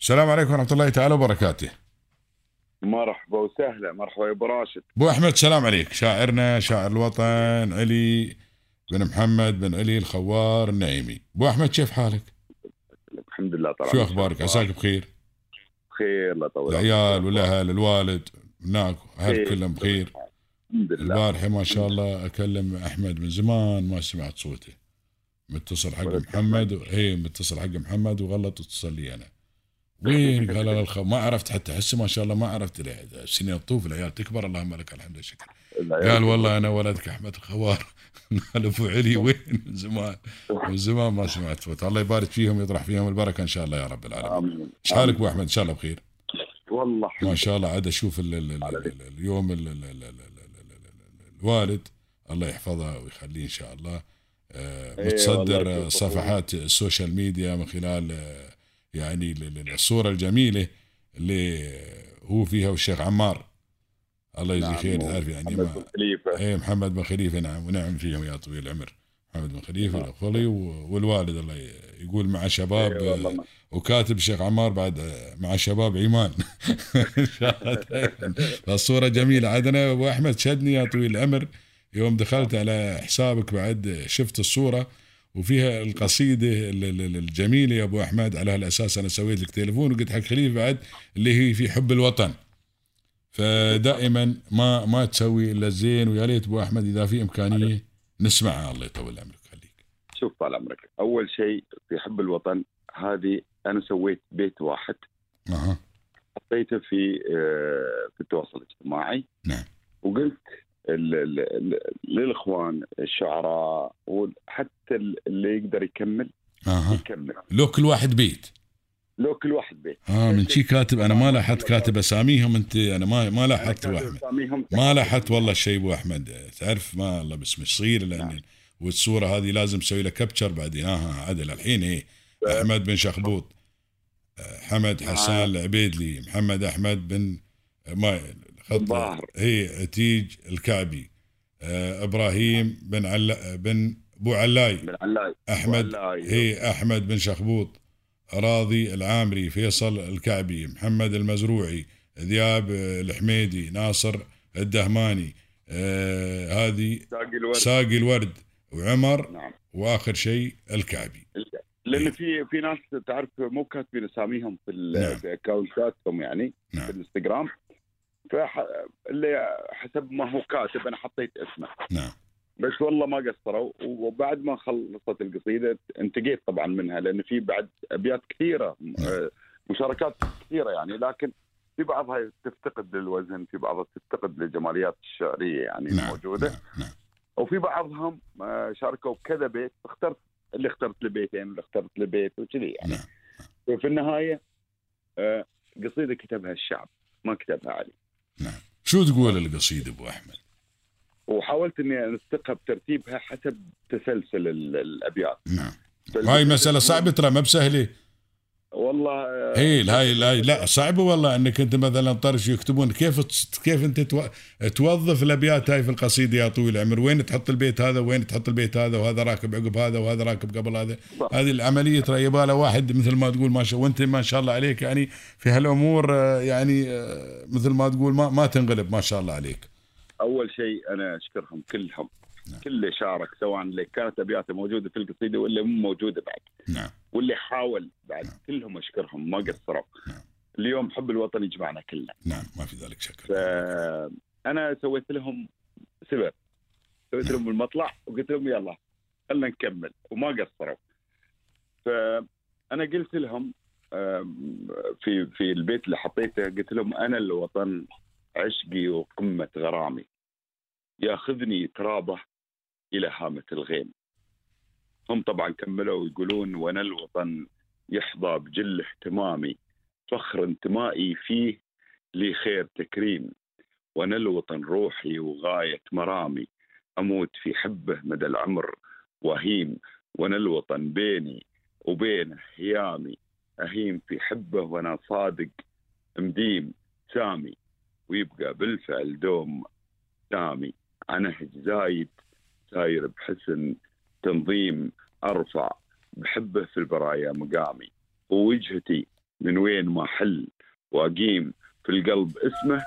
السلام عليكم ورحمة الله تعالى وبركاته. مرحبا وسهلا مرحبا يا أبو راشد. أبو أحمد سلام عليك. شاعرنا شاعر الوطن علي بن محمد بن علي الخوار النعيمي. أبو أحمد كيف حالك؟ الحمد لله طبعا شو أخبارك؟ عساك بخير؟ بخير الله يطول العيال والأهل الوالد هناك بخير. كلهم بخير؟ الحمد لله. البارحة ما شاء الله أكلم أحمد من زمان ما سمعت صوته. متصل حق محمد. اي متصل حق محمد وغلط اتصل لي أنا. اي قال لا ما عرفت حتى هسه ما شاء الله ما عرفت السنين تطوف العيال تكبر اللهم لك الحمد والشكر قال والله أنا ولدك احمد الخوار قال ابو علي وين من زمان من زمان ما سمعت فوت الله يبارك فيهم يطرح فيهم البركه ان شاء الله يا رب العالمين إيش حالك ابو احمد ان شاء الله بخير والله ما شاء الله عاد أشوف اليوم الوالد الله يحفظه ويخليه ان شاء الله متصدر صفحات السوشيال ميديا من خلال يعني ال- ال- الصورة الجميلة اللي هو فيها والشيخ عمار. الله يجزيه نعم، خير تعرف يعني محمد ما بن خليفة. إيه محمد بن خليفة نعم ونعم فيهم يا طويل العمر. محمد بن خليفة نعم. و- والوالد الله يقول مع شباب ما- وكاتب الشيخ عمار بعد آه، مع شباب عمان. فالصوره جميلة. عاد أنا أبو أحمد شدني يا طويل العمر. يوم دخلت على حسابك بعد شفت الصورة وفيها القصيدة ال- ال- ال- الجميلة يا أبو أحمد. على هالأساس أنا سويت لك تليفون وقلت حق خليفة بعد اللي هي في حب الوطن. فدائما ما ما تسوي إلا الزين ويا ريت أبو أحمد إذا في إمكانية نسمعها. الله يطول عمرك. خليك. شوف طال عمرك. أول شيء في حب الوطن هذه أنا سويت بيت واحد. أها. حطيته في آه، في التواصل الاجتماعي. نعم. وقلت للإخوان الشعراء وحتى اللي يقدر يكمل أها. يكمل. لو كل واحد بيت. لو كل واحد بيت. آه من شي كاتب أنا ما لاحظت كاتب أساميهم أنت أنا ما ما لاحظت أبو أحمد. ما لاحظت والله شيء أبو أحمد. تعرف ما الله بس مش صغير لأن نعم. والصورة هذه لازم أسوي لها كابتشر بعدين. ها ها عدل الحين إيه. أحمد بن شخبوط. آه، حمد حسان العبيدلي محمد أحمد بن آه، ما الظاهر. هي عتيج الكعبي. آه، إبراهيم بن علا بن أبو علاي. من علاي. أحمد. وعلاي. هي أحمد بن شخبوط راضي العامري فيصل الكعبي محمد المزروعي ذياب آه، الحميدي ناصر الدهماني. آه هذه ساقي الورد. ساقي الورد وعمر نعم. وآخر شيء الكعبي. لأن في في ناس تعرف مو كاتبين اساميهم في, نعم. في اكونتاتهم يعني في نعم الإنستغرام. فح... اللي حسب ما هو كاتب أنا حطيت اسمه. نعم. بس والله ما قصروا وبعد ما خلصت القصيدة انتقيت طبعا منها لأن في بعد أبيات كثيرة آه، مشاركات كثيرة يعني لكن في بعضها تفتقد للوزن في بعضها تفتقد للجماليات الشعرية يعني نعم الموجودة. نعم, نعم. وفي بعضهم آه، شاركوا بكذا بيت اخترت اللي اخترت له بيتين اللي اخترت له بيت وكذي يعني. نعم. وفي النهاية آه، قصيدة كتبها الشعب ما كتبها علي. شو تقول القصيده أبو أحمد؟ وحاولت إني أنسقها بترتيبها حسب تسلسل ال- الأبيات. نعم. هاي مسألة صعبة ترى ما بسهلة. والله آه، هي هاي هاي لا صعبة والله إنك أنت مثلا طرش يكتبون. كيف كيف أنت تو- توظف الأبيات هاي في القصيدة يا طويل العمر؟ وين تحط البيت هذا؟ وين تحط البيت هذا؟ وهذا راكب عقب هذا؟ وهذا راكب قبل هذا؟ صح. هذه العملية ترى يبالها واحد مثل ما تقول ما شاء وأنت ما شاء الله عليك يعني في هالأمور آه، يعني آه، مثل ما تقول ما ما تنغلب ما شاء الله عليك. أول شيء أنا أشكرهم كلهم. نعم. كل اللي شارك سواء اللي كانت أبياته موجودة في القصيدة واللي مو موجودة بعد. نعم. واللي حاول بعد نعم. كلهم أشكرهم ما قصروا. نعم. اليوم حب الوطن يجمعنا كلنا نعم ما في ذلك شك. فانا سويت لهم سبب. سويت لهم المطلع وقلت لهم يلا خلينا نكمل. وما قصروا. فانا قلت لهم في في البيت اللي حطيته قلت لهم أنا الوطن عشقي وقمة غرامي. ياخذني ترابة إلى هامة الغيم. هم طبعا كملوا ويقولون وأنا الوطن يحظى بجل اهتمامي فخر انتمائي فيه لي خير تكريم. وأنا الوطن روحي وغاية مرامي أموت في حبه مدى العمر وهيم. وأنا الوطن بيني وبينه هيامي أهيم في حبه وأنا صادق مديم سامي. ويبقى بالفعل دوم سامي. عنهج زايد ساير بحسن تنظيم أرفع. بحبه في البرايا مقامي. ووجهتي من وين ما حل واقيم في القلب اسمه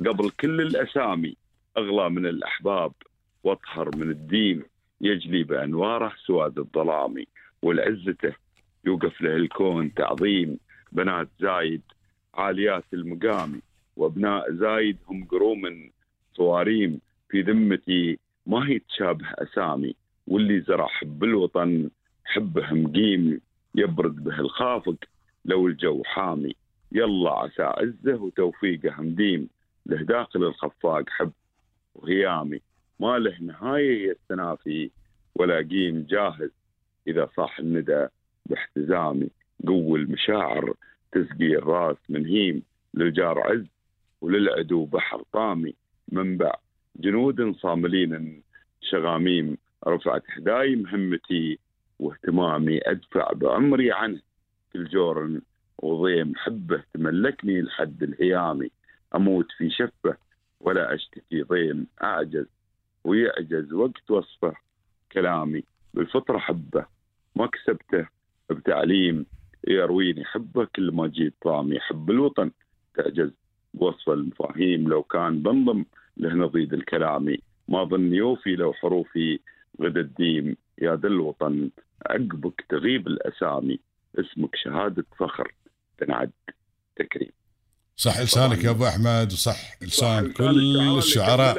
قبل كل الأسامي. أغلى من الأحباب. واطهر من الدين. يجلي بأنواره سواد الظلام والعزته يوقف له الكون تعظيم. بنات زايد عاليات المقام وأبناء زايد هم قروم صواريم في ذمتي ما هي تشابه أسامي واللي زرع حب الوطن حبه مقيم يبرد به الخافق. لو الجو حامي يلا عسى عزه وتوفيقه مديم له داخل الخفاق حب وهيامي ما له نهاية التنافي ولا قيم جاهز. إذا صاح الندى باحتزامي قو المشاعر تسقي الراس من هيم. للجار عز وللعدو بحر طامي. منبع جنود صاملين شغاميم. رفعت حداي مهمتي واهتمامي أدفع بعمري عنه. كل جور وضيم حبة تملكني لحد الهيامي أموت في شفة ولا أشتكي ضيم. أعجز ويعجز وقت وصفه كلامي. بالفطرة حبة ما كسبته بتعليم. يرويني حبة كل ما جيت طامي. حب الوطن تعجز بوصف المفاهيم. لو كان بنضم له نضيد الكلامي ما ظن يوفي لو حروفي غدا الديم. يا ذا الوطن عقبك تغيب الأسامي. اسمك شهادة فخر. تنعد تكريم. صح لسانك يا أبو أحمد وصح لسان كل الشعراء.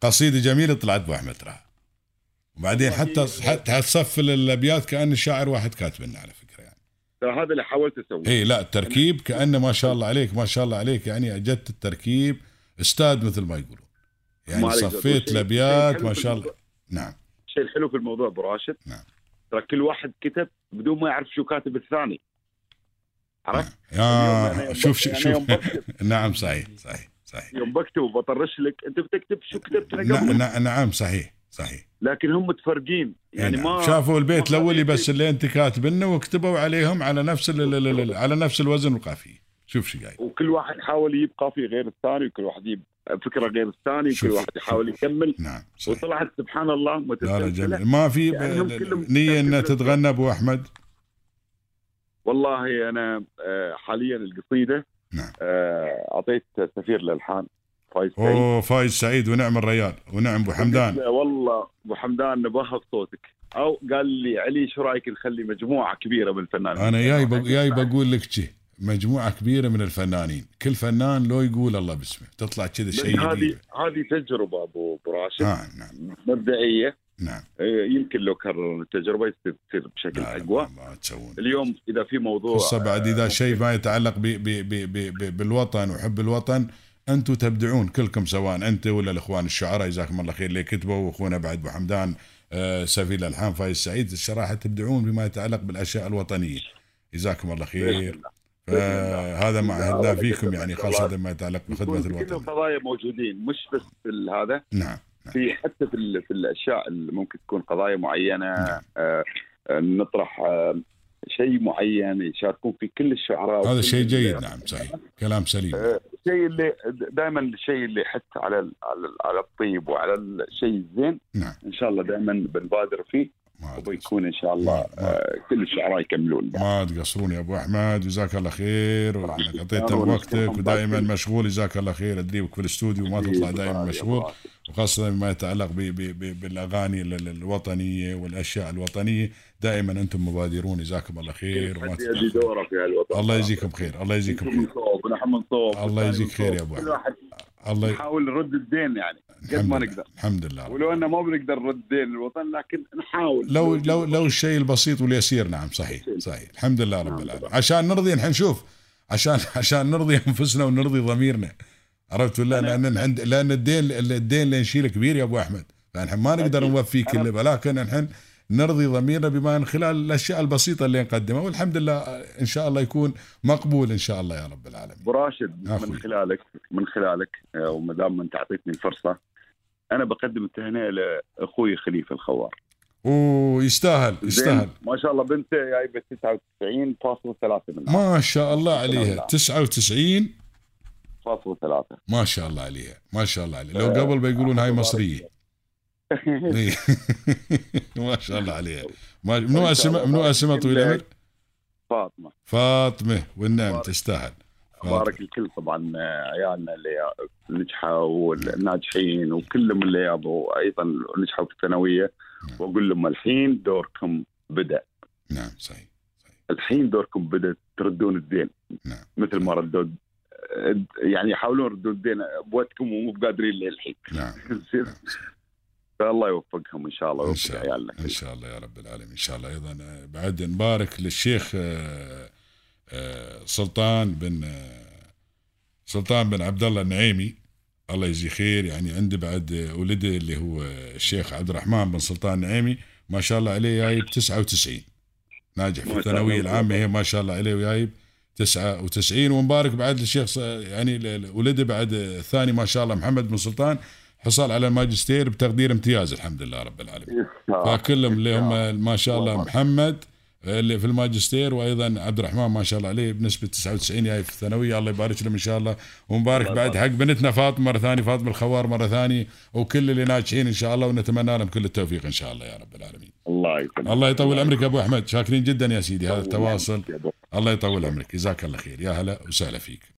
قصيدة جميلة طلعت أبو أحمد ترى. وبعدين حتى حتى هتصف الأبيات كأن شاعر واحد كاتب لنا على فكرة يعني. هذا اللي حاولت أسويه. اي لا التركيب كانه ما شاء الله عليك ما شاء الله عليك. يعني أجدت التركيب أستاذ مثل ما يقولون. يعني صفيت الابيات ما شاء الله نعم. الشيء الحلو في الموضوع أبو راشد. نعم. ترى كل واحد كتب بدون ما يعرف شو كاتب الثاني. عرفت؟ يا شوف شوف, شوف. نعم صحيح صحيح صحيح. يوم بكتب وبطرش لك. أنت بتكتب شو كتبت نعم نعم صحيح صحيح. لكن هم متفرقين يعني نعم. ما شافوا البيت الاولي بس اللي أنت كاتبنه وكتبوا عليهم على نفس على نفس الوزن والقافيه شوف شو قايل. وكل واحد يحاول يجيب قافية غير الثاني وكل واحد يجيب فكرة غير الثاني وكل واحد يحاول يكمل. نعم صحيح. وطلعت سبحان الله جميل. ما في نية انها تتغنى أبو أحمد؟ والله أنا حاليا القصيدة نعم. أعطيت سفير الالحان فايز سعيد. اوه فايز سعيد ونعم الريال ونعم أبو حمدان. والله أبو حمدان نبهض صوتك. أو قال لي علي شو رأيك نخلي مجموعة كبيرة من الفنانين أنا جاي جاي بقول لك شيء مجموعة كبيرة من الفنانين. كل فنان لو يقول الله باسمه تطلع كذا شيء هذه هذه تجربة أبو راشد. آه نعم. مبدئية. نعم. يمكن لو كررنا التجربة تصير بشكل أقوى. ما تسوون. اليوم إذا في موضوع خصوصا بعد إذا شيء ما يتعلق بي بي بي بي بي بالوطن وحب الوطن أنتم تبدعون كلكم سواء أنت ولا الإخوان الشعراء. جزاكم الله خير اللي كتبوا. وأخونا بعد أبو حمدان آه سفير الالحان فايز سعيد. الصراحه تبدعون بما يتعلق بالأشياء الوطنية. جزاكم الله خير. هذا ما عهدنا فيكم يعني خاصه ما يتعلق بخدمة الوطن. كل القضايا موجودين مش بس في هذا نعم في حتى في, في الأشياء اللي ممكن تكون قضايا معينة. نعم. آه نطرح آه شيء معين يشاركون في كل الشعراء هذا شيء جيد نعم صحيح. كلام سليم. الشيء اللي دائما الشيء اللي يحث على على على الطيب وعلى الشيء الزين. نعم. إن شاء الله دائما بنبادر فيه. وبيكون إن شاء الله. آه كل الشعراء يكملون ما تقصرون يا أبو أحمد جزاك الله خير وأنك أعطيت وقتك ودائما مشغول جزاك الله خير ادريبك في الاستوديو وما تطلع دائما مشغول وخاصة بما يتعلق بي بي بي بالأغاني الوطنية والأشياء الوطنية. دائما أنتم مبادرون جزاكم الله خير وما دوره في الله يجزيكم خير الله يجزيكم خير. الله يجزيك خير يا أبو راشد الله نحاول نرد الدين يعني قد ما نقدر. الحمد لله ولو انه ما بنقدر نرد دين الوطن لكن نحاول. لو لو لو الشيء البسيط واليسير نعم صحيح صحيح. الحمد لله رب العالمين. عشان نرضي نحن نشوف عشان عشان نرضي أنفسنا ونرضي ضميرنا. عرفت ولا؟ لأن عند لأن الدين الدين اللي نشيله كبير يا أبو أحمد. فنحن ما نقدر نوفي كله ولكن نحن نرضي ضميرنا بما من خلال الأشياء البسيطة اللي نقدمها والحمد لله إن شاء الله يكون مقبول إن شاء الله يا رب العالمين. أبو راشد من خلالك من خلالك وما دام أنت أعطيتني الفرصة أنا بقدم التهنئة لأخوي خليفة الخوار. أوه يستاهل يستاهل. ما شاء الله بنته جايبة 99.3 من ما شاء الله عليها. 99 فاصلة ثلاثة. ما شاء الله عليها ما شاء الله عليها. لو قبل بيقولون هاي مصرية. ما شاء الله عليها منو اسمها منو اسمها طويل العمر؟ فاطمة فاطمة والنعم. تستاهل. بارك الكل طبعا عيالنا اللي نجحوا والناجحين وكلهم اللي يابوا أيضا نجحوا في الثانوية نعم. وأقول لهم الحين دوركم بدأ نعم صحيح الحين دوركم بدأ تردون الدين نعم. مثل ما ردوا يعني يحاولون يردون الدين بوقتكم ومو بقادرين للحين نعم؟ نعم، صحيح. فالله يوفقهم إن شاء الله إن ويوفق شاء الله إن شاء الله يا رب العالمين إن شاء الله. أيضا بعد نبارك للشيخ آه، آه، سلطان بن آه، سلطان بن عبد الله النعيمي. الله يجزيه خير. يعني عندي بعد ولده اللي هو الشيخ عبد الرحمن بن سلطان النعيمي ما شاء الله عليه جايب 99 ناجح في الثانوية. العامة هي ما شاء الله عليه وجايب 99 ونبارك بعد للشيخ يعني ولده بعد الثاني ما شاء الله محمد بن سلطان. حصل على الماجستير بتقدير امتياز الحمد لله رب العالمين. فكلهم اللي هم ما شاء الله. محمد اللي في الماجستير وأيضا عبد الرحمن ما شاء الله عليه بنسبة 99 جاي في الثانوية. الله يبارك لهم إن شاء الله. ومبارك بعد حق بنتنا فاطمة مرة ثانية فاطمة الخوار مرة ثانية وكل اللي ناجحين إن شاء الله ونتمنى لهم كل التوفيق إن شاء الله يا رب العالمين. الله يسلمك الله يطول عمرك يا أبو أحمد. شاكرين جدا يا سيدي هذا التواصل. الله يطول عمرك. جزاك الله خير. يا هلا وسهلا فيك.